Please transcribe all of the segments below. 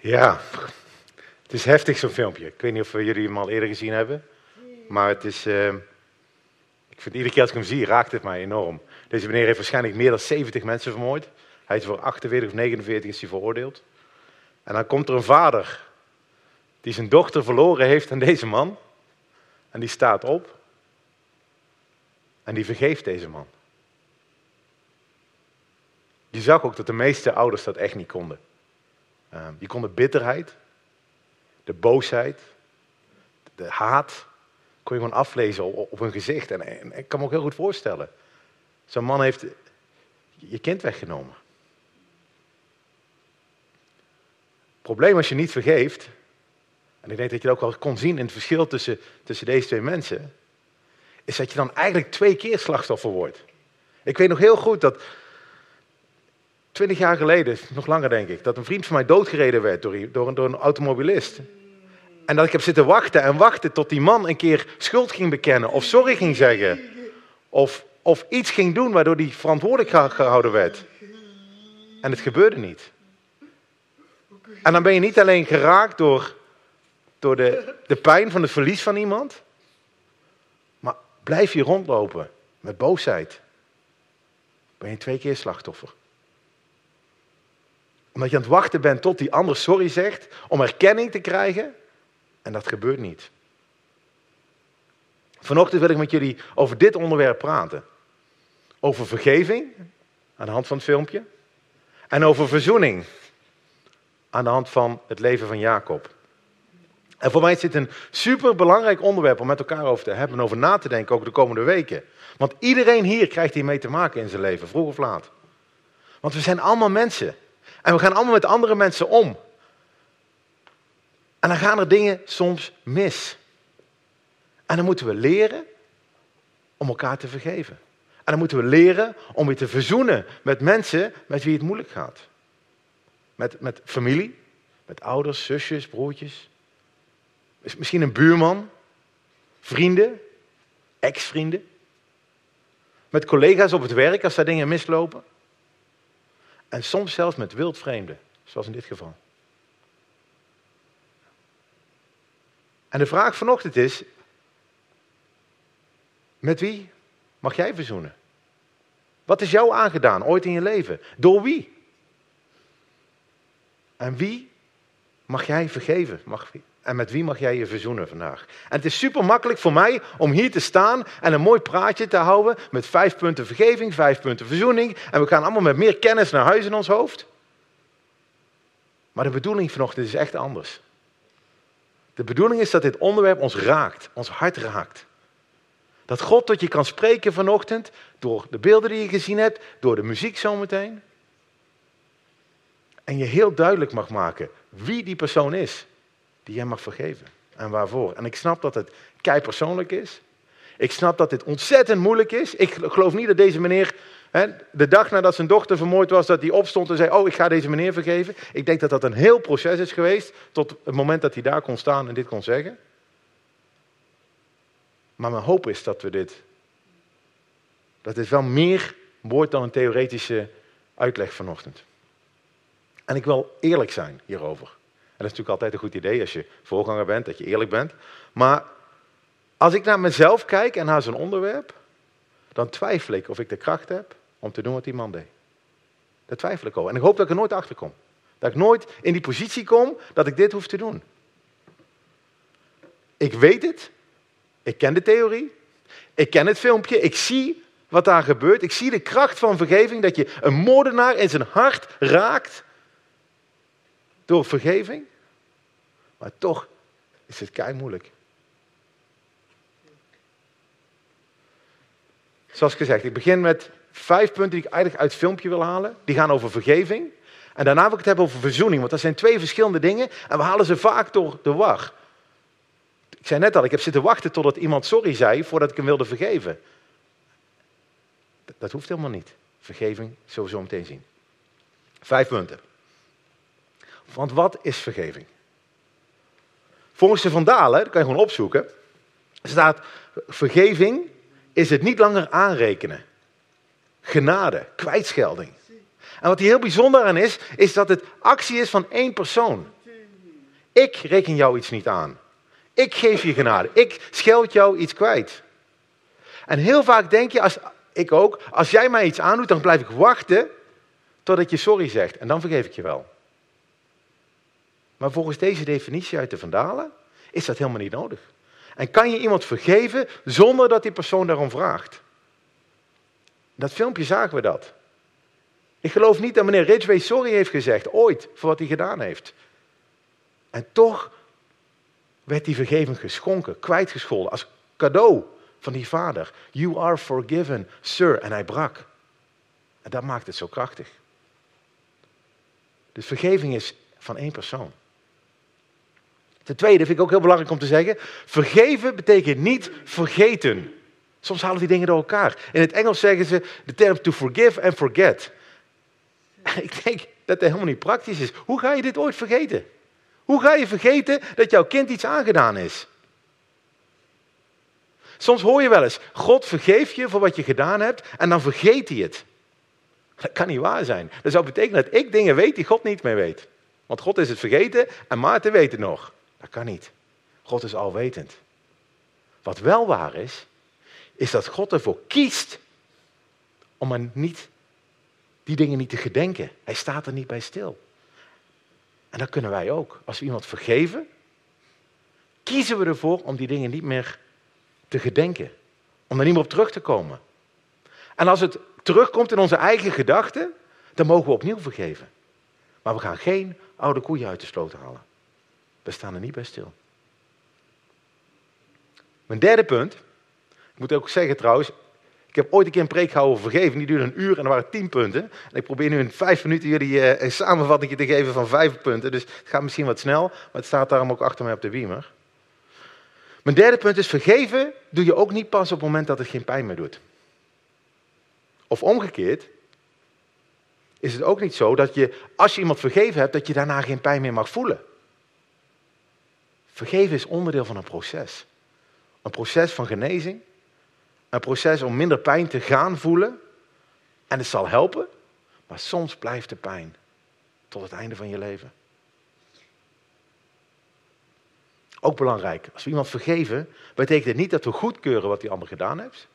Ja, het is heftig zo'n filmpje. Ik weet niet of jullie hem al eerder gezien hebben. Maar het is, uh, ik vind iedere keer als ik hem zie, raakt het mij enorm. Deze meneer heeft waarschijnlijk meer dan 70 mensen vermoord. Hij is voor 48 of 49 is hij veroordeeld. En dan komt er een vader die zijn dochter verloren heeft aan deze man. En die staat op. En die vergeeft deze man. Die zag ook dat de meeste ouders dat echt niet konden. Uh, die konden bitterheid, de boosheid, de haat, kon je gewoon aflezen op, hun gezicht. En, ik kan me ook heel goed voorstellen. Zo'n man heeft je kind weggenomen. Probleem als je niet vergeeft, en ik denk dat je dat ook wel kon zien in het verschil tussen, tussen deze twee mensen, is dat je dan eigenlijk twee keer slachtoffer wordt. Ik weet nog heel goed dat twintig jaar geleden, nog langer denk ik, dat een vriend van mij doodgereden werd door, door, door een automobilist. En dat ik heb zitten wachten en wachten tot die man een keer schuld ging bekennen of sorry ging zeggen. Of, of iets ging doen waardoor hij verantwoordelijk gehouden werd. En het gebeurde niet. En dan ben je niet alleen geraakt door, door de, de pijn van het verlies van iemand, maar blijf je rondlopen met boosheid. Ben je twee keer slachtoffer omdat je aan het wachten bent tot die ander sorry zegt om erkenning te krijgen. En dat gebeurt niet. Vanochtend wil ik met jullie over dit onderwerp praten. Over vergeving, aan de hand van het filmpje. En over verzoening, aan de hand van het leven van Jacob. En voor mij is dit een superbelangrijk onderwerp om met elkaar over te hebben en over na te denken, ook de komende weken. Want iedereen hier krijgt hiermee te maken in zijn leven, vroeg of laat. Want we zijn allemaal mensen. En we gaan allemaal met andere mensen om. En dan gaan er dingen soms mis. En dan moeten we leren om elkaar te vergeven. En dan moeten we leren om weer te verzoenen met mensen met wie het moeilijk gaat. Met, met familie, met ouders, zusjes, broertjes. Misschien een buurman, vrienden, ex-vrienden. Met collega's op het werk als daar dingen mislopen. En soms zelfs met wildvreemden, zoals in dit geval. En de vraag vanochtend is, met wie mag jij verzoenen? Wat is jou aangedaan ooit in je leven? Door wie? En wie mag jij vergeven? Mag, en met wie mag jij je verzoenen vandaag? En het is super makkelijk voor mij om hier te staan en een mooi praatje te houden met vijf punten vergeving, vijf punten verzoening. En we gaan allemaal met meer kennis naar huis in ons hoofd. Maar de bedoeling vanochtend is echt anders. De bedoeling is dat dit onderwerp ons raakt, ons hart raakt. Dat God tot je kan spreken vanochtend door de beelden die je gezien hebt, door de muziek zometeen. En je heel duidelijk mag maken wie die persoon is die jij mag vergeven. En waarvoor. En ik snap dat het kei persoonlijk is. Ik snap dat dit ontzettend moeilijk is. Ik geloof niet dat deze meneer, de dag nadat zijn dochter vermoord was, dat hij opstond en zei, oh ik ga deze meneer vergeven. Ik denk dat dat een heel proces is geweest tot het moment dat hij daar kon staan en dit kon zeggen. Maar mijn hoop is dat we dit, dat dit wel meer wordt dan een theoretische uitleg vanochtend. En ik wil eerlijk zijn hierover. Dat is natuurlijk altijd een goed idee als je voorganger bent, dat je eerlijk bent. Maar als ik naar mezelf kijk en naar zo'n onderwerp, dan twijfel ik of ik de kracht heb om te doen wat die man deed. Daar twijfel ik over. En ik hoop dat ik er nooit achter kom. Dat ik nooit in die positie kom dat ik dit hoef te doen. Ik weet het. Ik ken de theorie. Ik ken het filmpje. Ik zie wat daar gebeurt. Ik zie de kracht van vergeving. Dat je een moordenaar in zijn hart raakt door vergeving. Maar toch is het kei moeilijk. Zoals gezegd, ik begin met vijf punten die ik eigenlijk uit het filmpje wil halen. Die gaan over vergeving. En daarna wil ik het hebben over verzoening, want dat zijn twee verschillende dingen en we halen ze vaak door de war. Ik zei net al, ik heb zitten wachten totdat iemand sorry zei voordat ik hem wilde vergeven. Dat hoeft helemaal niet. Vergeving sowieso meteen zien. Vijf punten. Want wat is vergeving? Volgens de Vandalen, dat kan je gewoon opzoeken, staat vergeving is het niet langer aanrekenen. Genade, kwijtschelding. En wat hier heel bijzonder aan is, is dat het actie is van één persoon. Ik reken jou iets niet aan. Ik geef je genade. Ik scheld jou iets kwijt. En heel vaak denk je, als, ik ook, als jij mij iets aandoet, dan blijf ik wachten totdat je sorry zegt. En dan vergeef ik je wel. Maar volgens deze definitie uit de Vandalen is dat helemaal niet nodig. En kan je iemand vergeven zonder dat die persoon daarom vraagt? Dat filmpje zagen we dat. Ik geloof niet dat meneer Ridgway sorry heeft gezegd, ooit, voor wat hij gedaan heeft. En toch werd die vergeving geschonken, kwijtgescholden, als cadeau van die vader. You are forgiven, sir. En hij brak. En dat maakt het zo krachtig. Dus vergeving is van één persoon. Ten tweede vind ik ook heel belangrijk om te zeggen: vergeven betekent niet vergeten. Soms halen die dingen door elkaar. In het Engels zeggen ze de term to forgive and forget. Ik denk dat dat helemaal niet praktisch is. Hoe ga je dit ooit vergeten? Hoe ga je vergeten dat jouw kind iets aangedaan is? Soms hoor je wel eens, God vergeeft je voor wat je gedaan hebt en dan vergeet hij het. Dat kan niet waar zijn. Dat zou betekenen dat ik dingen weet die God niet meer weet. Want God is het vergeten en Maarten weet het nog. Dat kan niet. God is alwetend. Wat wel waar is, is dat God ervoor kiest om er niet, die dingen niet te gedenken. Hij staat er niet bij stil. En dat kunnen wij ook. Als we iemand vergeven, kiezen we ervoor om die dingen niet meer te gedenken. Om er niet meer op terug te komen. En als het terugkomt in onze eigen gedachten, dan mogen we opnieuw vergeven. Maar we gaan geen oude koeien uit de sloot halen. We staan er niet bij stil. Mijn derde punt, ik moet ook zeggen trouwens, ik heb ooit een keer een preek gehouden over vergeven, die duurde een uur en er waren tien punten. En ik probeer nu in vijf minuten jullie uh, een samenvatting te geven van vijf punten, dus het gaat misschien wat snel, maar het staat daarom ook achter mij op de beamer. Mijn derde punt is, vergeven doe je ook niet pas op het moment dat het geen pijn meer doet. Of omgekeerd, is het ook niet zo dat je, als je iemand vergeven hebt, dat je daarna geen pijn meer mag voelen. Vergeven is onderdeel van een proces. Een proces van genezing. Een proces om minder pijn te gaan voelen. En het zal helpen, maar soms blijft de pijn tot het einde van je leven. Ook belangrijk, als we iemand vergeven, betekent het niet dat we goedkeuren wat die ander gedaan heeft.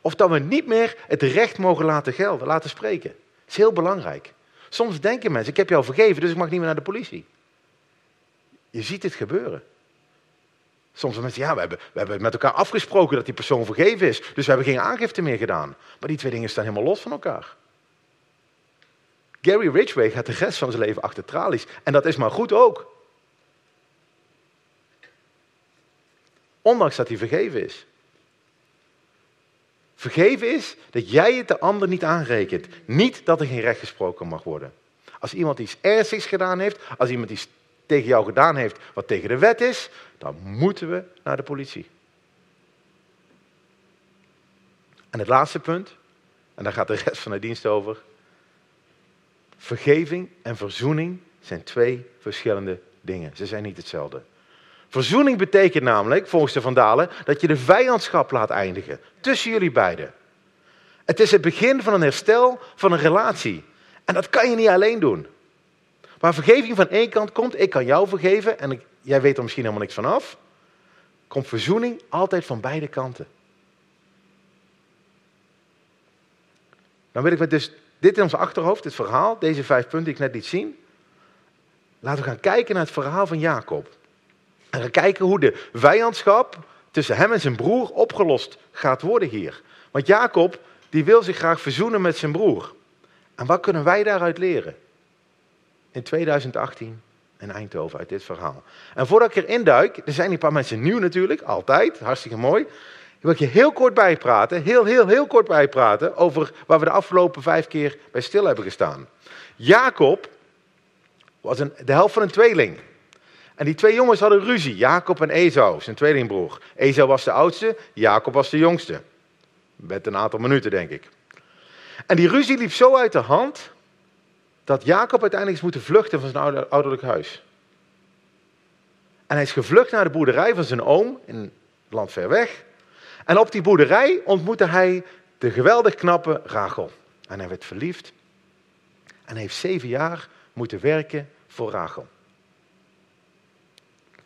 Of dat we niet meer het recht mogen laten gelden, laten spreken. Dat is heel belangrijk. Soms denken mensen, ik heb jou vergeven, dus ik mag niet meer naar de politie. Je ziet het gebeuren. Soms mensen, ja, we hebben, we hebben met elkaar afgesproken dat die persoon vergeven is, dus we hebben geen aangifte meer gedaan. Maar die twee dingen staan helemaal los van elkaar. Gary Ridgway gaat de rest van zijn leven achter tralies. En dat is maar goed ook. Ondanks dat hij vergeven is. Vergeven is dat jij het de ander niet aanrekent. Niet dat er geen recht gesproken mag worden. Als iemand iets ernstigs gedaan heeft, als iemand iets tegen jou gedaan heeft wat tegen de wet is, dan moeten we naar de politie. En het laatste punt, en daar gaat de rest van de dienst over. Vergeving en verzoening zijn twee verschillende dingen. Ze zijn niet hetzelfde. Verzoening betekent namelijk, volgens de Vandalen, dat je de vijandschap laat eindigen tussen jullie beiden. Het is het begin van een herstel van een relatie. En dat kan je niet alleen doen. Waar vergeving van één kant komt, ik kan jou vergeven en jij weet er misschien helemaal niks van af, komt verzoening altijd van beide kanten. Dan wil ik met dus dit in ons achterhoofd, dit verhaal, deze vijf punten die ik net liet zien. Laten we gaan kijken naar het verhaal van Jacob. En gaan kijken hoe de vijandschap tussen hem en zijn broer opgelost gaat worden hier. Want Jacob, die wil zich graag verzoenen met zijn broer. En wat kunnen wij daaruit leren? In 2018 in Eindhoven uit dit verhaal. En voordat ik erin duik, er zijn een paar mensen nieuw natuurlijk, altijd, hartstikke mooi. wil ik je heel kort bijpraten, heel, heel, heel kort bijpraten over waar we de afgelopen vijf keer bij stil hebben gestaan. Jacob was een, de helft van een tweeling. En die twee jongens hadden ruzie, Jacob en Esau, zijn tweelingbroer. Esau was de oudste, Jacob was de jongste. Met een aantal minuten, denk ik. En die ruzie liep zo uit de hand dat Jacob uiteindelijk is moeten vluchten van zijn ouderlijk huis. En hij is gevlucht naar de boerderij van zijn oom in het land ver weg. En op die boerderij ontmoette hij de geweldig knappe Rachel. En hij werd verliefd. En heeft zeven jaar moeten werken voor Rachel.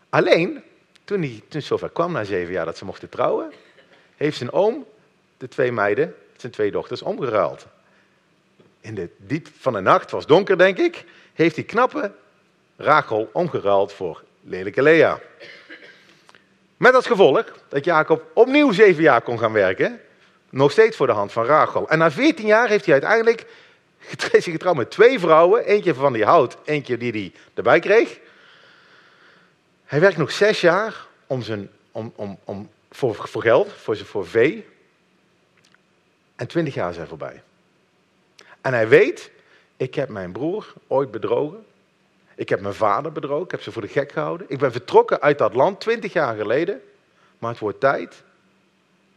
Alleen, toen, hij, toen zover kwam na zeven jaar dat ze mochten trouwen, heeft zijn oom de twee meiden, zijn twee dochters, omgeruild. In de diep van de nacht, was donker denk ik, heeft die knappe Rachel omgeruild voor lelijke Lea. Met als gevolg dat Jacob opnieuw zeven jaar kon gaan werken, nog steeds voor de hand van Rachel. En na veertien jaar heeft hij uiteindelijk zich getrouwd met twee vrouwen, eentje van die hout, eentje die hij erbij kreeg. Hij werkt nog zes jaar om zijn, om, om, om, voor, voor geld, voor, voor vee. En twintig jaar zijn voorbij. En hij weet, ik heb mijn broer ooit bedrogen. Ik heb mijn vader bedrogen, ik heb ze voor de gek gehouden. Ik ben vertrokken uit dat land twintig jaar geleden. Maar het wordt tijd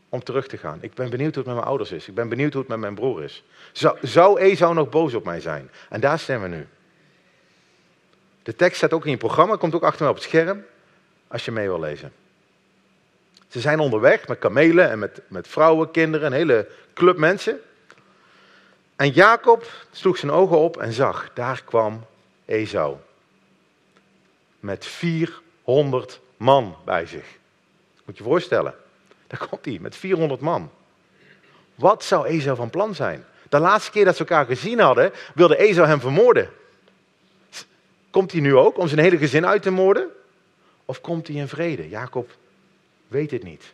om terug te gaan. Ik ben benieuwd hoe het met mijn ouders is. Ik ben benieuwd hoe het met mijn broer is. Zou, zou Esau nog boos op mij zijn? En daar staan we nu. De tekst staat ook in je programma, komt ook achter me op het scherm, als je mee wil lezen. Ze zijn onderweg met kamelen en met, met vrouwen, kinderen, een hele club mensen. En Jacob sloeg zijn ogen op en zag, daar kwam Esau. Met 400 man bij zich. Moet je je voorstellen. Daar komt hij, met 400 man. Wat zou Esau van plan zijn? De laatste keer dat ze elkaar gezien hadden, wilde Esau hem vermoorden. Komt hij nu ook om zijn hele gezin uit te moorden? Of komt hij in vrede? Jacob weet het niet.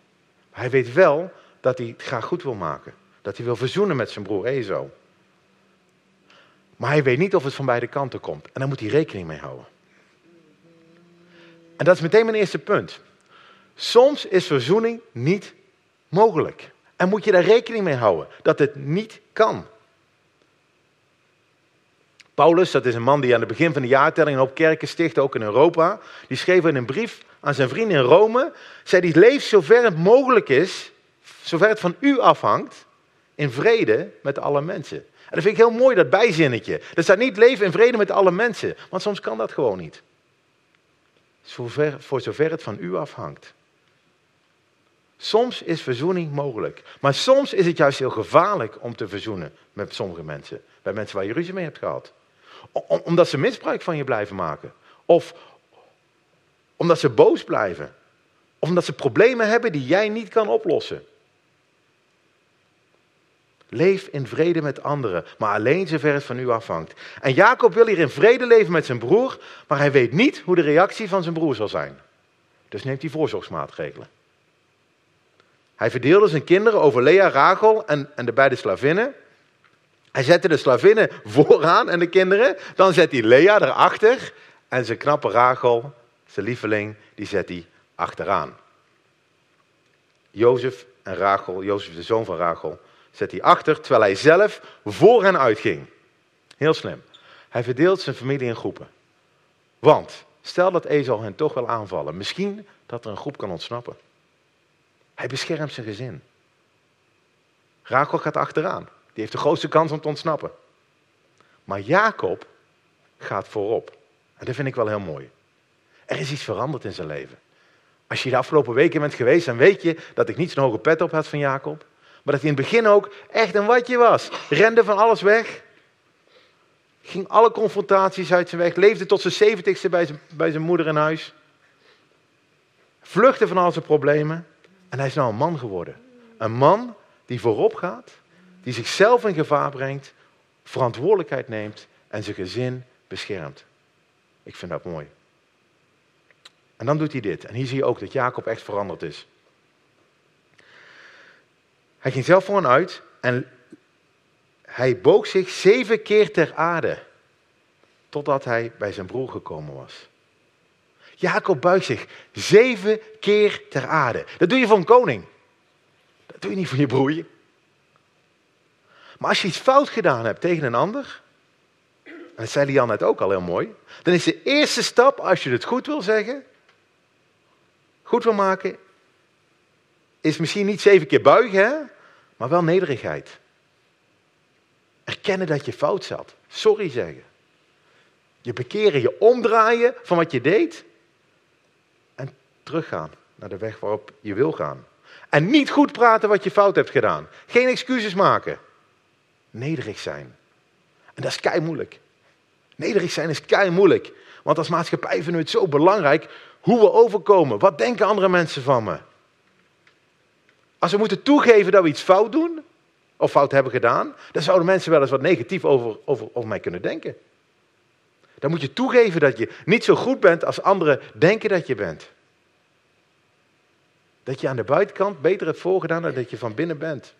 Hij weet wel dat hij het graag goed wil maken. Dat hij wil verzoenen met zijn broer Esau. Maar hij weet niet of het van beide kanten komt. En daar moet hij rekening mee houden. En dat is meteen mijn eerste punt. Soms is verzoening niet mogelijk. En moet je daar rekening mee houden dat het niet kan. Paulus, dat is een man die aan het begin van de jaartelling een hoop kerken stichtte, ook in Europa. Die schreef in een brief aan zijn vrienden in Rome. Zei die leef zover het mogelijk is, zover het van u afhangt, in vrede met alle mensen. En dat vind ik heel mooi, dat bijzinnetje. Er staat niet leven in vrede met alle mensen, want soms kan dat gewoon niet. Voor zover het van u afhangt. Soms is verzoening mogelijk. Maar soms is het juist heel gevaarlijk om te verzoenen met sommige mensen. Bij mensen waar je ruzie mee hebt gehad. omdat ze misbruik van je blijven maken. Of omdat ze boos blijven. Of omdat ze problemen hebben die jij niet kan oplossen. Leef in vrede met anderen, maar alleen zover het van u afhangt. En Jacob wil hier in vrede leven met zijn broer, maar hij weet niet hoe de reactie van zijn broer zal zijn. Dus neemt hij voorzorgsmaatregelen. Hij verdeelde zijn kinderen over Lea, Rachel en, en de beide slavinnen. Hij zette de slavinnen vooraan en de kinderen. Dan zet hij Lea erachter. En zijn knappe Rachel, zijn lieveling, die zet hij achteraan. Jozef en Rachel, Jozef de zoon van Rachel, zet hij achter, terwijl hij zelf voor hen uitging. Heel slim. Hij verdeelt zijn familie in groepen. Want, stel dat Ezel hen toch wil aanvallen, misschien dat er een groep kan ontsnappen. Hij beschermt zijn gezin. Rachel gaat achteraan. Die heeft de grootste kans om te ontsnappen. Maar Jacob gaat voorop. En dat vind ik wel heel mooi. Er is iets veranderd in zijn leven. Als je de afgelopen weken bent geweest, dan weet je dat ik niet zo'n hoge pet op had van Jacob. Maar dat hij in het begin ook echt een watje was. Rende van alles weg. Ging alle confrontaties uit zijn weg. Leefde tot zijn zeventigste bij zijn, bij zijn moeder in huis. Vluchtte van al zijn problemen. En hij is nou een man geworden. Een man die voorop gaat, die zichzelf in gevaar brengt, verantwoordelijkheid neemt en zijn gezin beschermt. Ik vind dat mooi. En dan doet hij dit. En hier zie je ook dat Jacob echt veranderd is. Hij ging zelf voor uit en hij boog zich zeven keer ter aarde. Totdat hij bij zijn broer gekomen was. Jacob buigt zich zeven keer ter aarde. Dat doe je voor een koning. Dat doe je niet voor je broertje. Maar als je iets fout gedaan hebt tegen een ander, en dat zei Jan net ook al heel mooi, dan is de eerste stap, als je het goed wil zeggen, goed wil maken, is misschien niet zeven keer buigen, maar wel nederigheid. Erkennen dat je fout zat. Sorry zeggen. Je bekeren, je omdraaien van wat je deed teruggaan naar de weg waarop je wil gaan. En niet goed praten wat je fout hebt gedaan. Geen excuses maken. Nederig zijn. En dat is kei moeilijk. Nederig zijn is kei moeilijk. Want als maatschappij vinden we het zo belangrijk hoe we overkomen. Wat denken andere mensen van me? Als we moeten toegeven dat we iets fout doen, of fout hebben gedaan, dan zouden mensen wel eens wat negatief over, over, mij kunnen denken. Dan moet je toegeven dat je niet zo goed bent als anderen denken dat je bent. Dat je aan de buitenkant beter hebt voorgedaan dan dat je van binnen bent.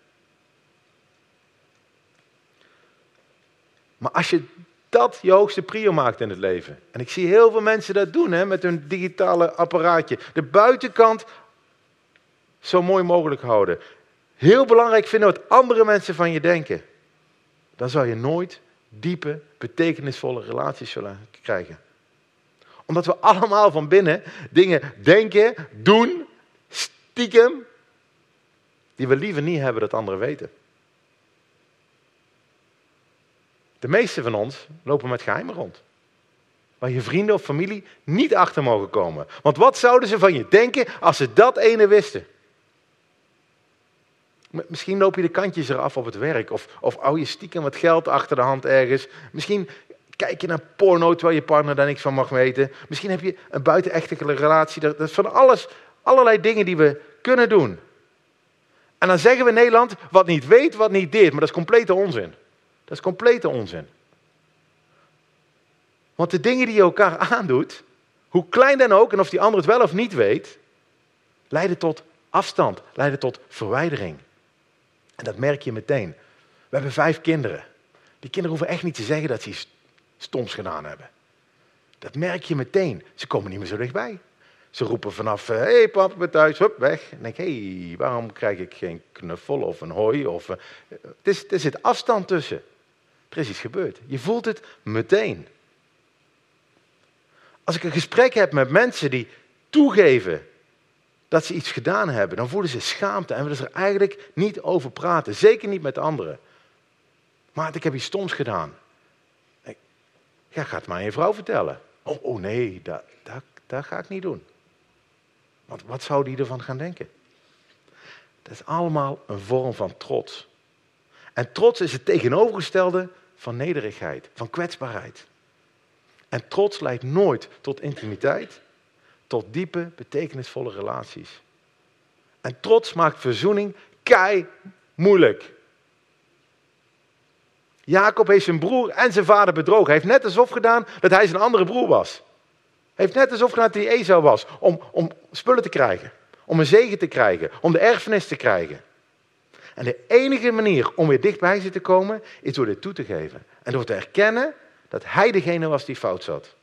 Maar als je dat je hoogste prio maakt in het leven. En ik zie heel veel mensen dat doen hè, met hun digitale apparaatje. De buitenkant zo mooi mogelijk houden. Heel belangrijk vinden wat andere mensen van je denken. Dan zal je nooit diepe, betekenisvolle relaties zullen krijgen. Omdat we allemaal van binnen dingen denken, doen, stiekem, die we liever niet hebben dat anderen weten. De meeste van ons lopen met geheimen rond. Waar je vrienden of familie niet achter mogen komen. Want wat zouden ze van je denken als ze dat ene wisten? Misschien loop je de kantjes eraf op het werk. Of, of hou je stiekem wat geld achter de hand ergens. Misschien kijk je naar porno terwijl je partner daar niks van mag weten. Misschien heb je een buitenechtelijke relatie. Dat is van alles, allerlei dingen die we kunnen doen. En dan zeggen we Nederland, wat niet weet, wat niet deed. Maar dat is complete onzin. Dat is complete onzin. Want de dingen die je elkaar aandoet, hoe klein dan ook, en of die ander het wel of niet weet, leiden tot afstand, leiden tot verwijdering. En dat merk je meteen. We hebben vijf kinderen. Die kinderen hoeven echt niet te zeggen dat ze iets stoms gedaan hebben. Dat merk je meteen. Ze komen niet meer zo dichtbij. Ze roepen vanaf, hé eh, hey, pap, thuis, hup, weg. En denk hé, waarom krijg ik geen knuffel of een hooi? Of, uh, het is, er zit afstand tussen. Er is iets gebeurd. Je voelt het meteen. Als ik een gesprek heb met mensen die toegeven dat ze iets gedaan hebben, dan voelen ze schaamte en willen ze er eigenlijk niet over praten. Zeker niet met anderen. Maar ik heb iets stoms gedaan. Ja, ga het maar aan je vrouw vertellen. Oh, oh nee, dat, dat, dat ga ik niet doen. Want wat zou die ervan gaan denken? Dat is allemaal een vorm van trots. En trots is het tegenovergestelde van nederigheid, van kwetsbaarheid. En trots leidt nooit tot intimiteit, tot diepe, betekenisvolle relaties. En trots maakt verzoening kei moeilijk. Jacob heeft zijn broer en zijn vader bedrogen. Hij heeft net alsof gedaan dat hij zijn andere broer was. Hij heeft net alsof gedaan dat hij Esau was. Om, om spullen te krijgen. Om een zegen te krijgen. Om de erfenis te krijgen. En de enige manier om weer dichtbij ze te komen, is door dit toe te geven. En door te erkennen dat hij degene was die fout zat.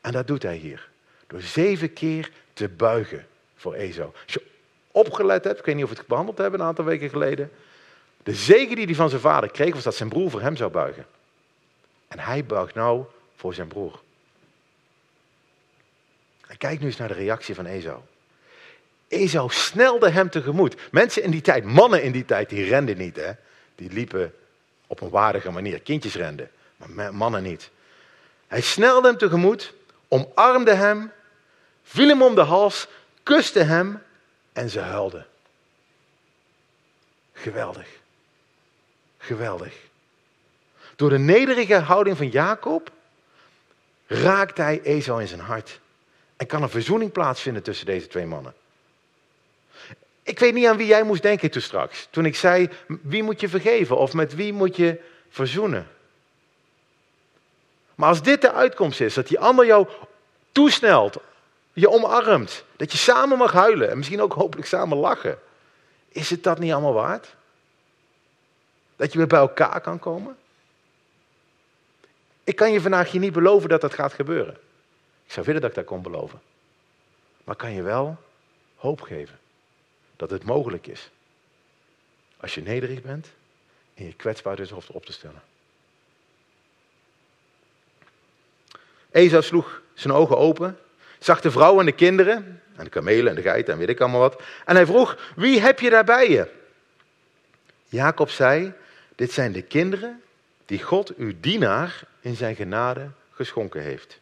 En dat doet hij hier. Door zeven keer te buigen voor Ezo. Als je opgelet hebt, ik weet niet of we het behandeld hebben een aantal weken geleden. De zegen die hij van zijn vader kreeg, was dat zijn broer voor hem zou buigen. En hij buigt nou voor zijn broer. Kijk nu eens naar de reactie van Ezo. Esau snelde hem tegemoet. Mensen in die tijd, mannen in die tijd, die renden niet. Hè? Die liepen op een waardige manier. Kindjes renden, maar mannen niet. Hij snelde hem tegemoet, omarmde hem, viel hem om de hals, kuste hem en ze huilden. Geweldig. Geweldig. Door de nederige houding van Jacob raakt hij Esau in zijn hart. En kan een verzoening plaatsvinden tussen deze twee mannen. Ik weet niet aan wie jij moest denken toen straks. Toen ik zei, wie moet je vergeven of met wie moet je verzoenen? Maar als dit de uitkomst is, dat die ander jou toesnelt, je omarmt, dat je samen mag huilen en misschien ook hopelijk samen lachen, is het dat niet allemaal waard? Dat je weer bij elkaar kan komen? Ik kan je vandaag hier niet beloven dat dat gaat gebeuren. Ik zou willen dat ik dat kon beloven. Maar kan je wel hoop geven dat het mogelijk is. Als je nederig bent en je kwetsbaar dus op te stellen. Esau sloeg zijn ogen open, zag de vrouw en de kinderen, en de kamelen en de geiten en weet ik allemaal wat. En hij vroeg, wie heb je daar bij je? Jacob zei, dit zijn de kinderen die God uw dienaar in zijn genade geschonken heeft.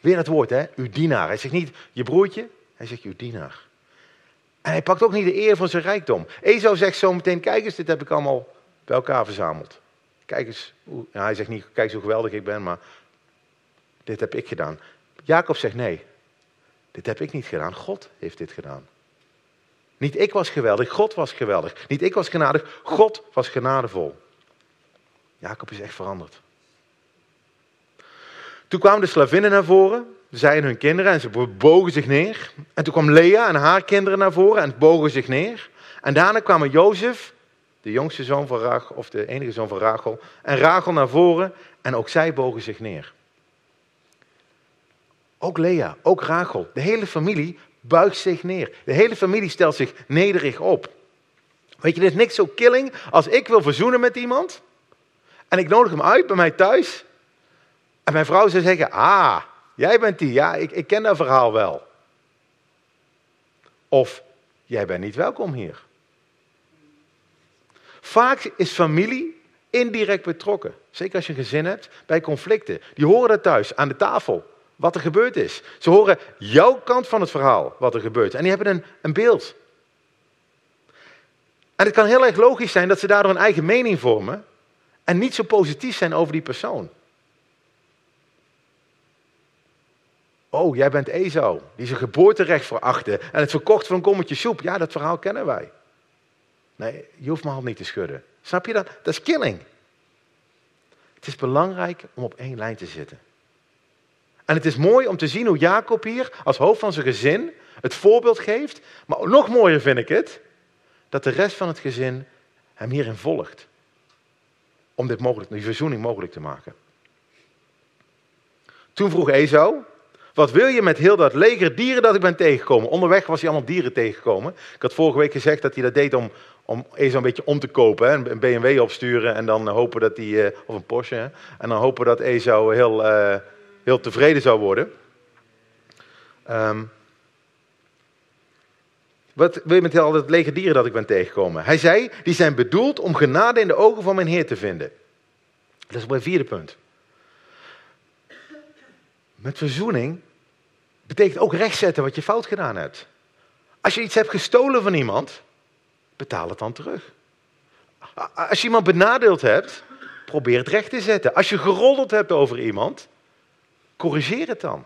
Weer het woord, hè? Uw dienaar. Hij zegt niet je broertje, hij zegt uw dienaar. En hij pakt ook niet de eer van zijn rijkdom. Esau zegt zo meteen, kijk eens, dit heb ik allemaal bij elkaar verzameld. Kijk eens, hoe, hij zegt niet, kijk eens hoe geweldig ik ben, maar dit heb ik gedaan. Jacob zegt nee, Dit heb ik niet gedaan, God heeft dit gedaan. Niet ik was geweldig, God was geweldig. Niet ik was genadig, God was genadevol. Jacob is echt veranderd. Toen kwamen de slavinnen naar voren, zeiden hun kinderen en ze bogen zich neer. En toen kwam Lea en haar kinderen naar voren en bogen zich neer. En daarna kwamen Jozef, de jongste zoon van Rachel, of de enige zoon van Rachel, en Rachel naar voren en ook zij bogen zich neer. Ook Lea, ook Rachel, de hele familie buigt zich neer. De hele familie stelt zich nederig op. Weet je, er is niks zo killing als ik wil verzoenen met iemand en ik nodig hem uit bij mij thuis. En mijn vrouw zou zeggen, ah, jij bent die, ja, ik, ik ken dat verhaal wel. Of, jij bent niet welkom hier. Vaak is familie indirect betrokken. Zeker als je een gezin hebt, bij conflicten. Die horen dat thuis, aan de tafel wat er gebeurd is. Ze horen jouw kant van het verhaal, wat er gebeurt. En die hebben een, een beeld. En het kan heel erg logisch zijn dat ze daardoor een eigen mening vormen en niet zo positief zijn over die persoon. Oh, jij bent Esau, die zijn geboorterecht verachtte en het verkocht voor een kommetje soep. Ja, dat verhaal kennen wij. Nee, je hoeft me al niet te schudden. Snap je dat? Dat is killing. Het is belangrijk om op één lijn te zitten. En het is mooi om te zien hoe Jacob hier als hoofd van zijn gezin het voorbeeld geeft. Maar nog mooier vind ik het, dat de rest van het gezin hem hierin volgt. Om dit mogelijk, die verzoening mogelijk te maken. Toen vroeg Esau, wat wil je met heel dat leger dieren dat ik ben tegengekomen? Onderweg was hij allemaal dieren tegengekomen. Ik had vorige week gezegd dat hij dat deed om, om Esau een beetje om te kopen. Hè? Een BMW opsturen en dan hopen dat hij, eh, of een Porsche, hè? en dan hopen dat Esau heel... Uh, heel tevreden zou worden. Um, wat wil je met al dat lege dieren dat ik ben tegengekomen? Hij zei, die zijn bedoeld om genade in de ogen van mijn Heer te vinden. Dat is mijn vierde punt. Met verzoening betekent ook rechtzetten wat je fout gedaan hebt. Als je iets hebt gestolen van iemand, betaal het dan terug. Als je iemand benadeeld hebt, probeer het recht te zetten. Als je geroddeld hebt over iemand, Corrigeer het dan.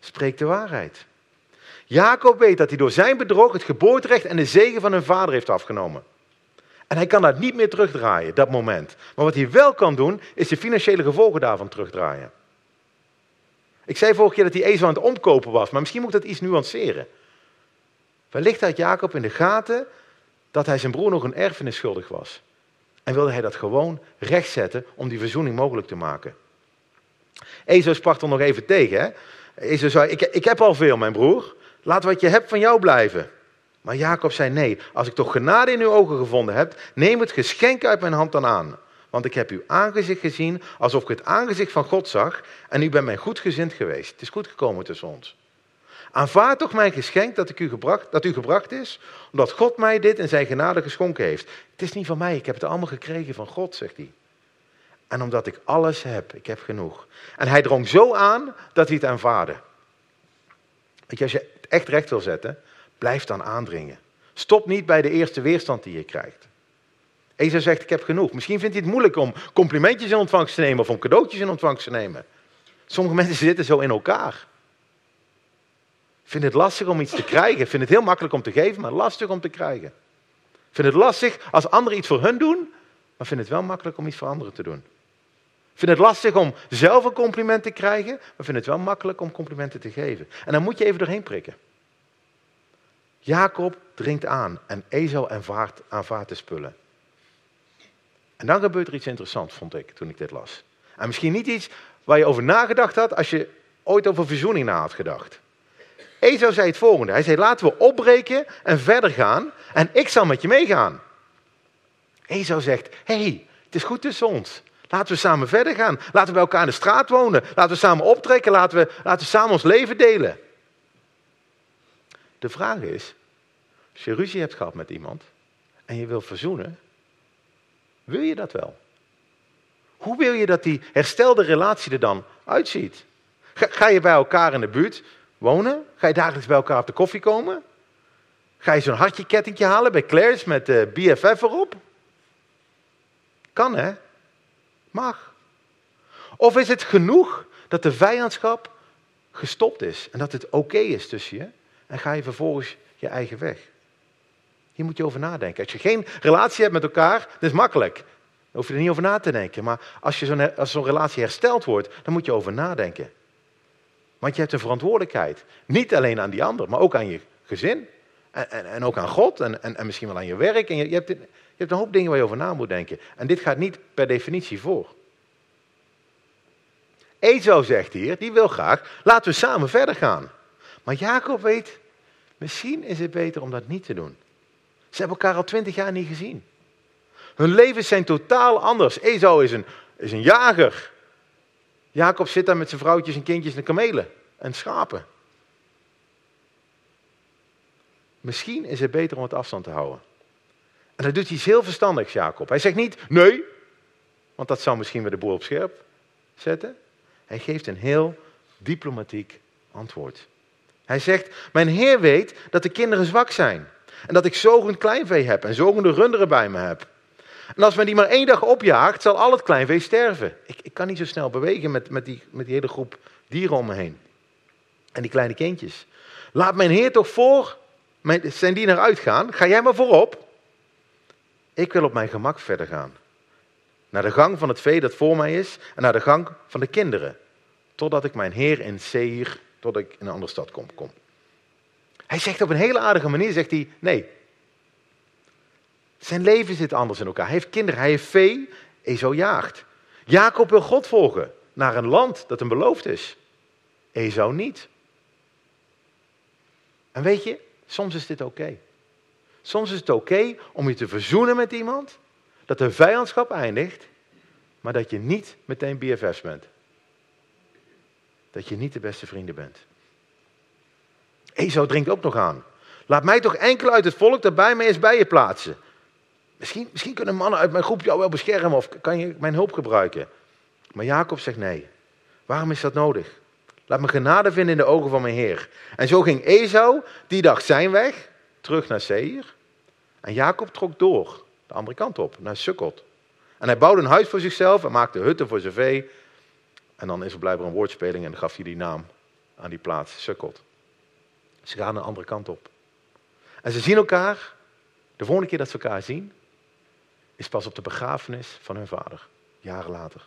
Spreek de waarheid. Jacob weet dat hij door zijn bedrog het geboorterecht en de zegen van hun vader heeft afgenomen. En hij kan dat niet meer terugdraaien, dat moment. Maar wat hij wel kan doen, is de financiële gevolgen daarvan terugdraaien. Ik zei vorige keer dat hij Esau aan het omkopen was, maar misschien moet ik dat iets nuanceren. Wellicht had Jacob in de gaten dat hij zijn broer nog een erfenis schuldig was. En wilde hij dat gewoon rechtzetten om die verzoening mogelijk te maken. Ezo sprak er nog even tegen. Hè? Ezo zei, ik, ik heb al veel, mijn broer. Laat wat je hebt van jou blijven. Maar Jacob zei, nee, als ik toch genade in uw ogen gevonden heb, neem het geschenk uit mijn hand dan aan. Want ik heb uw aangezicht gezien alsof ik het aangezicht van God zag en u bent mij goed gezind geweest. Het is goed gekomen tussen ons. Aanvaard toch mijn geschenk dat, ik u gebracht, dat u gebracht is, omdat God mij dit in zijn genade geschonken heeft. Het is niet van mij, ik heb het allemaal gekregen van God, zegt hij. En omdat ik alles heb, ik heb genoeg. En hij drong zo aan dat hij het aanvaarde. Weet je, als je het echt recht wil zetten, blijf dan aandringen. Stop niet bij de eerste weerstand die je krijgt. Eza zegt, ik heb genoeg. Misschien vindt hij het moeilijk om complimentjes in ontvangst te nemen of om cadeautjes in ontvangst te nemen. Sommige mensen zitten zo in elkaar. Vind het lastig om iets te krijgen. Vind het heel makkelijk om te geven, maar lastig om te krijgen. Vind het lastig als anderen iets voor hun doen, maar vind het wel makkelijk om iets voor anderen te doen vind het lastig om zelf een compliment te krijgen, maar vind het wel makkelijk om complimenten te geven. En dan moet je even doorheen prikken. Jacob dringt aan en Ezel aanvaardt, aanvaardt de spullen. En dan gebeurt er iets interessants, vond ik, toen ik dit las. En misschien niet iets waar je over nagedacht had als je ooit over verzoening na had gedacht. Ezo zei het volgende. Hij zei, laten we opbreken en verder gaan en ik zal met je meegaan. Ezo zegt, hé, hey, het is goed tussen ons. Laten we samen verder gaan. Laten we bij elkaar in de straat wonen. Laten we samen optrekken. Laten we, laten we samen ons leven delen. De vraag is, als je ruzie hebt gehad met iemand en je wil verzoenen, wil je dat wel? Hoe wil je dat die herstelde relatie er dan uitziet? Ga, je bij elkaar in de buurt wonen? Ga je dagelijks bij elkaar op de koffie komen? Ga je zo'n hartje halen bij Claire's met de BFF erop? Kan hè? Mag. Of is het genoeg dat de vijandschap gestopt is en dat het oké is tussen je. En ga je vervolgens je eigen weg. Hier moet je over nadenken. Als je geen relatie hebt met elkaar, dat is makkelijk. Dan hoef je er niet over na te denken. Maar als zo'n zo'n relatie hersteld wordt, dan moet je over nadenken. Want je hebt een verantwoordelijkheid. Niet alleen aan die ander, maar ook aan je gezin. En, en, en ook aan God en, en, en, misschien wel aan je werk. En je, je, hebt, je hebt een hoop dingen waar je over na moet denken. En dit gaat niet per definitie voor. Ezo zegt hier, die wil graag, laten we samen verder gaan. Maar Jacob weet, misschien is het beter om dat niet te doen. Ze hebben elkaar al twintig jaar niet gezien. Hun levens zijn totaal anders. Ezo is een, is een jager. Jacob zit daar met zijn vrouwtjes en kindjes en kamelen en schapen. Misschien is het beter om het afstand te houden. En dat doet hij heel verstandig, Jacob. Hij zegt niet nee, want dat zou misschien weer de boel op scherp zetten. Hij geeft een heel diplomatiek antwoord. Hij zegt: Mijn Heer weet dat de kinderen zwak zijn. En dat ik zogend kleinvee heb en zogende runderen bij me heb. En als men die maar één dag opjaagt, zal al het kleinvee sterven. Ik, ik kan niet zo snel bewegen met, met, die, met die hele groep dieren om me heen. En die kleine kindjes. Laat mijn Heer toch voor mijn, zijn dienaar uitgaan. Ga jij maar voorop. Ik wil op mijn gemak verder gaan. Naar de gang van het vee dat voor mij is en naar de gang van de kinderen. Totdat ik mijn Heer in Seir, tot ik in een andere stad kom. kom. Hij zegt op een hele aardige manier, zegt hij, nee. Zijn leven zit anders in elkaar. Hij heeft kinderen, hij heeft vee, Ezo jaagt. Jacob wil God volgen naar een land dat hem beloofd is. Ezo niet. En weet je, soms is dit oké. Soms is het oké om je te verzoenen met iemand, dat de vijandschap eindigt, maar dat je niet meteen BFF's bent. Dat je niet de beste vrienden bent. Ezo drinkt ook nog aan. Laat mij toch enkel uit het volk dat bij mij bij je plaatsen. Misschien, misschien kunnen mannen uit mijn groep jou wel beschermen of kan je mijn hulp gebruiken. Maar Jacob zegt nee. Waarom is dat nodig? Laat me genade vinden in de ogen van mijn Heer. En zo ging Esau die dag zijn weg, terug naar Seir. En Jacob trok door, de andere kant op, naar Sukkot. En hij bouwde een huis voor zichzelf en maakte hutten voor zijn vee. En dan is er blijkbaar een woordspeling en gaf hij die naam aan die plaats, Sukkot. Ze gaan de andere kant op. En ze zien elkaar, de volgende keer dat ze elkaar zien, is pas op de begrafenis van hun vader, jaren later.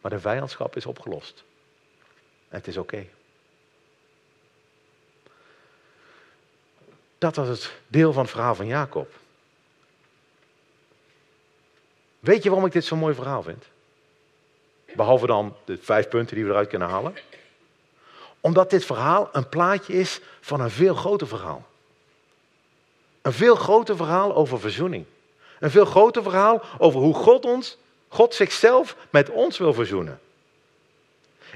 Maar de vijandschap is opgelost. En het is oké. Dat was het deel van het verhaal van Jacob. Weet je waarom ik dit zo'n mooi verhaal vind? Behalve dan de vijf punten die we eruit kunnen halen omdat dit verhaal een plaatje is van een veel groter verhaal. Een veel groter verhaal over verzoening. Een veel groter verhaal over hoe God ons, God zichzelf met ons wil verzoenen.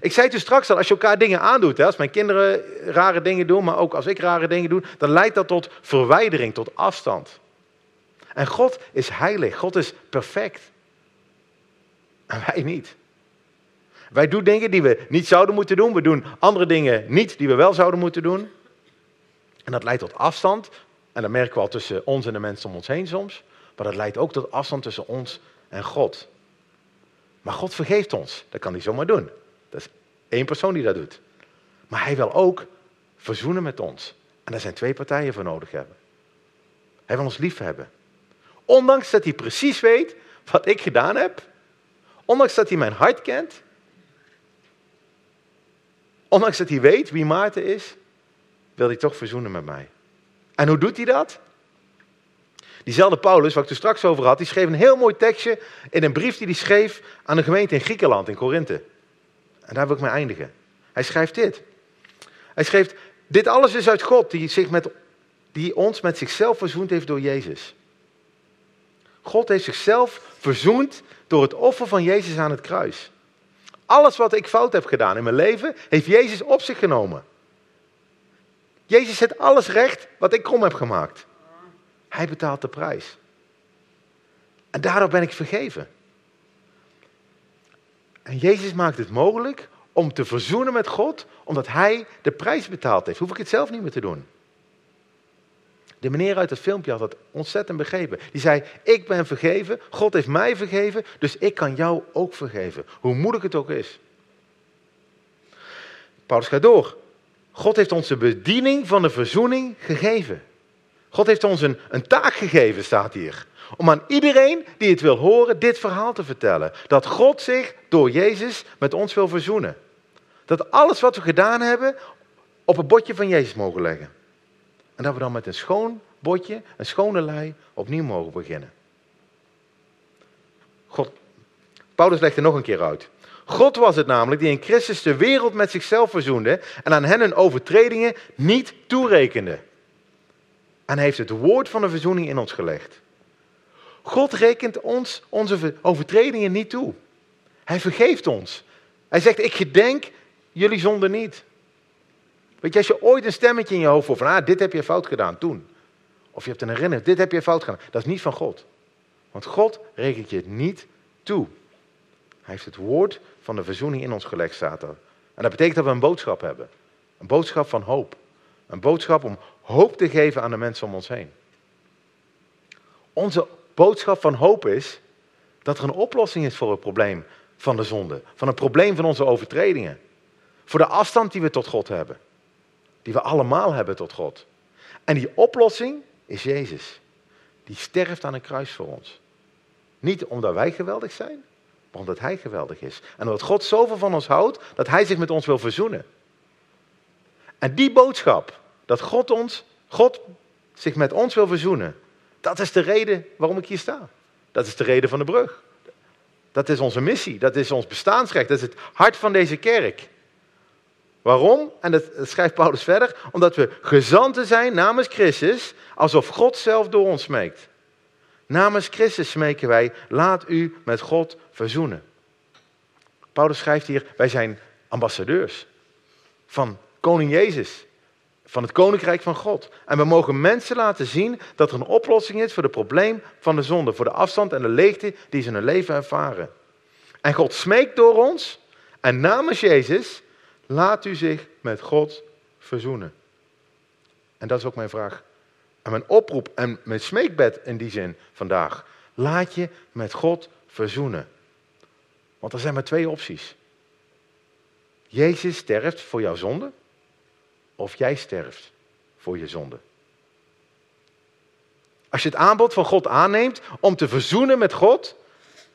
Ik zei toen straks al, als je elkaar dingen aandoet, hè, als mijn kinderen rare dingen doen, maar ook als ik rare dingen doe, dan leidt dat tot verwijdering, tot afstand. En God is heilig, God is perfect. En wij niet. Wij doen dingen die we niet zouden moeten doen. We doen andere dingen niet die we wel zouden moeten doen. En dat leidt tot afstand. En dat merken we al tussen ons en de mensen om ons heen soms. Maar dat leidt ook tot afstand tussen ons en God. Maar God vergeeft ons. Dat kan hij zomaar doen. Dat is één persoon die dat doet. Maar hij wil ook verzoenen met ons. En daar zijn twee partijen voor nodig hebben. Hij wil ons lief hebben. Ondanks dat hij precies weet wat ik gedaan heb. Ondanks dat hij mijn hart kent. Ondanks dat hij weet wie Maarten is, wil hij toch verzoenen met mij. En hoe doet hij dat? Diezelfde Paulus, waar ik het straks over had, die schreef een heel mooi tekstje in een brief die hij schreef aan de gemeente in Griekenland, in Korinthe. En daar wil ik mee eindigen. Hij schrijft dit. Hij schreef, dit alles is uit God, die, zich met, die ons met zichzelf verzoend heeft door Jezus. God heeft zichzelf verzoend door het offer van Jezus aan het kruis. Alles wat ik fout heb gedaan in mijn leven, heeft Jezus op zich genomen. Jezus zet alles recht wat ik krom heb gemaakt. Hij betaalt de prijs. En daardoor ben ik vergeven. En Jezus maakt het mogelijk om te verzoenen met God, omdat Hij de prijs betaald heeft. Hoef ik het zelf niet meer te doen. De meneer uit het filmpje had dat ontzettend begrepen. Die zei, ik ben vergeven, God heeft mij vergeven, dus ik kan jou ook vergeven. Hoe moeilijk het ook is. Paulus gaat door. God heeft ons de bediening van de verzoening gegeven. God heeft ons een, een taak gegeven, staat hier. Om aan iedereen die het wil horen, dit verhaal te vertellen. Dat God zich door Jezus met ons wil verzoenen. Dat alles wat we gedaan hebben op het bordje van Jezus mogen leggen. En dat we dan met een schoon bordje, een schone lei, opnieuw mogen beginnen. God, Paulus legt er nog een keer uit. God was het namelijk die in Christus de wereld met zichzelf verzoende en aan hen hun overtredingen niet toerekende. En hij heeft het woord van de verzoening in ons gelegd. God rekent ons onze overtredingen niet toe. Hij vergeeft ons. Hij zegt, ik gedenk jullie zonde niet. Weet je, als je ooit een stemmetje in je hoofd hoort van, ah, dit heb je fout gedaan toen. Of je hebt een herinnering, dit heb je fout gedaan. Dat is niet van God. Want God rekent je het niet toe. Hij heeft het woord van de verzoening in ons gelegd, er. En dat betekent dat we een boodschap hebben. Een boodschap van hoop. Een boodschap om hoop te geven aan de mensen om ons heen. Onze boodschap van hoop is dat er een oplossing is voor het probleem van de zonde. Van het probleem van onze overtredingen. Voor de afstand die we tot God hebben. Die we allemaal hebben tot God. En die oplossing is Jezus. Die sterft aan een kruis voor ons. Niet omdat wij geweldig zijn, maar omdat Hij geweldig is. En omdat God zoveel van ons houdt, dat Hij zich met ons wil verzoenen. En die boodschap, dat God, ons, God zich met ons wil verzoenen, dat is de reden waarom ik hier sta. Dat is de reden van de brug. Dat is onze missie, dat is ons bestaansrecht, dat is het hart van deze kerk. Waarom? En dat schrijft Paulus verder. Omdat we gezanten zijn namens Christus, alsof God zelf door ons smeekt. Namens Christus smeken wij, laat u met God verzoenen. Paulus schrijft hier, wij zijn ambassadeurs van koning Jezus, van het koninkrijk van God. En we mogen mensen laten zien dat er een oplossing is voor het probleem van de zonde, voor de afstand en de leegte die ze in hun leven ervaren. En God smeekt door ons en namens Jezus Laat u zich met God verzoenen. En dat is ook mijn vraag. En mijn oproep en mijn smeekbed in die zin vandaag. Laat je met God verzoenen. Want er zijn maar twee opties. Jezus sterft voor jouw zonde. Of jij sterft voor je zonde. Als je het aanbod van God aanneemt om te verzoenen met God,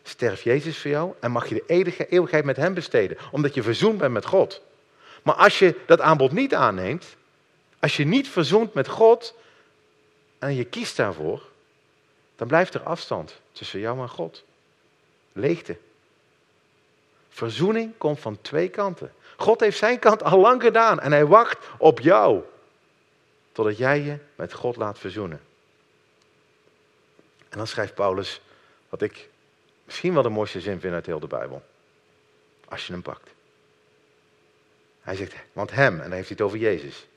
sterft Jezus voor jou en mag je de eeuwige eeuwigheid met Hem besteden, omdat je verzoend bent met God. Maar als je dat aanbod niet aanneemt, als je niet verzoent met God en je kiest daarvoor, dan blijft er afstand tussen jou en God. Leegte. Verzoening komt van twee kanten. God heeft zijn kant al lang gedaan en hij wacht op jou. Totdat jij je met God laat verzoenen. En dan schrijft Paulus wat ik misschien wel de mooiste zin vind uit heel de Bijbel. Als je hem pakt. Hij zegt, want hem, en dan heeft hij het over Jezus,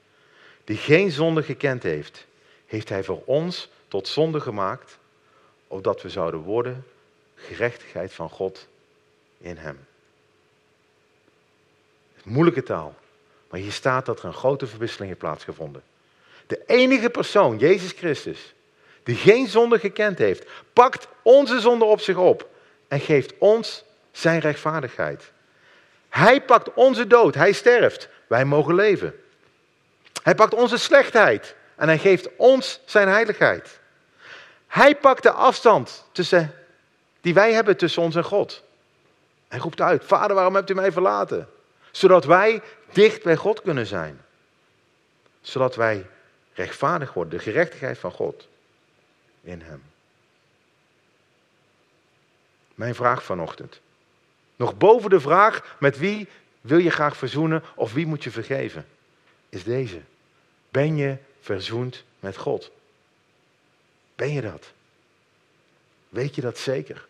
die geen zonde gekend heeft, heeft hij voor ons tot zonde gemaakt, opdat we zouden worden gerechtigheid van God in hem. Moeilijke taal, maar hier staat dat er een grote verwisseling heeft plaatsgevonden. De enige persoon, Jezus Christus, die geen zonde gekend heeft, pakt onze zonde op zich op en geeft ons zijn rechtvaardigheid. Hij pakt onze dood, hij sterft, wij mogen leven. Hij pakt onze slechtheid en hij geeft ons zijn heiligheid. Hij pakt de afstand tussen, die wij hebben tussen ons en God. Hij roept uit, Vader, waarom hebt u mij verlaten? Zodat wij dicht bij God kunnen zijn. Zodat wij rechtvaardig worden, de gerechtigheid van God in Hem. Mijn vraag vanochtend. Nog boven de vraag met wie wil je graag verzoenen of wie moet je vergeven, is deze. Ben je verzoend met God? Ben je dat? Weet je dat zeker?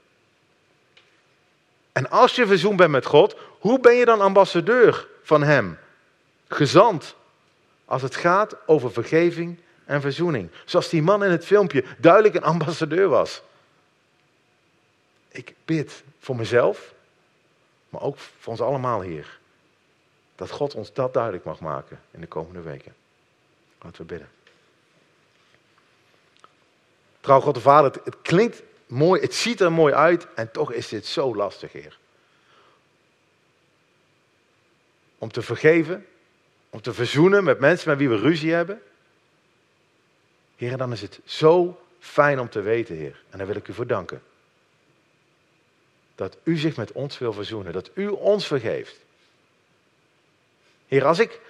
En als je verzoend bent met God, hoe ben je dan ambassadeur van Hem? Gezant. Als het gaat over vergeving en verzoening. Zoals die man in het filmpje duidelijk een ambassadeur was. Ik bid voor mezelf, maar ook voor ons allemaal hier. Dat God ons dat duidelijk mag maken in de komende weken. Laten we bidden. Trouw God de Vader, het, het klinkt mooi, het ziet er mooi uit en toch is dit zo lastig, Heer. Om te vergeven om te verzoenen met mensen met wie we ruzie hebben. Heer, dan is het zo fijn om te weten, Heer. En daar wil ik u voor danken. Dat u zich met ons wil verzoenen, dat u ons vergeeft. Heer, als ik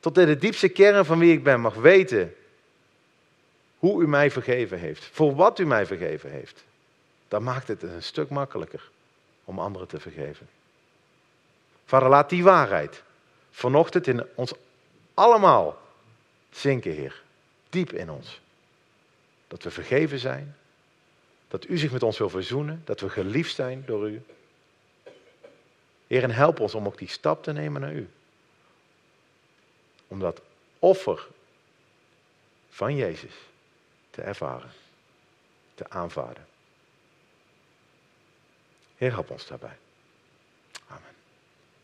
tot in de diepste kern van wie ik ben mag weten hoe u mij vergeven heeft, voor wat u mij vergeven heeft, dan maakt het een stuk makkelijker om anderen te vergeven. Vader, laat die waarheid vanochtend in ons allemaal zinken, Heer. Diep in ons. Dat we vergeven zijn. Dat u zich met ons wil verzoenen. Dat we geliefd zijn door u. Heer, en help ons om ook die stap te nemen naar u. Om dat offer van Jezus te ervaren. Te aanvaarden. Heer, help ons daarbij.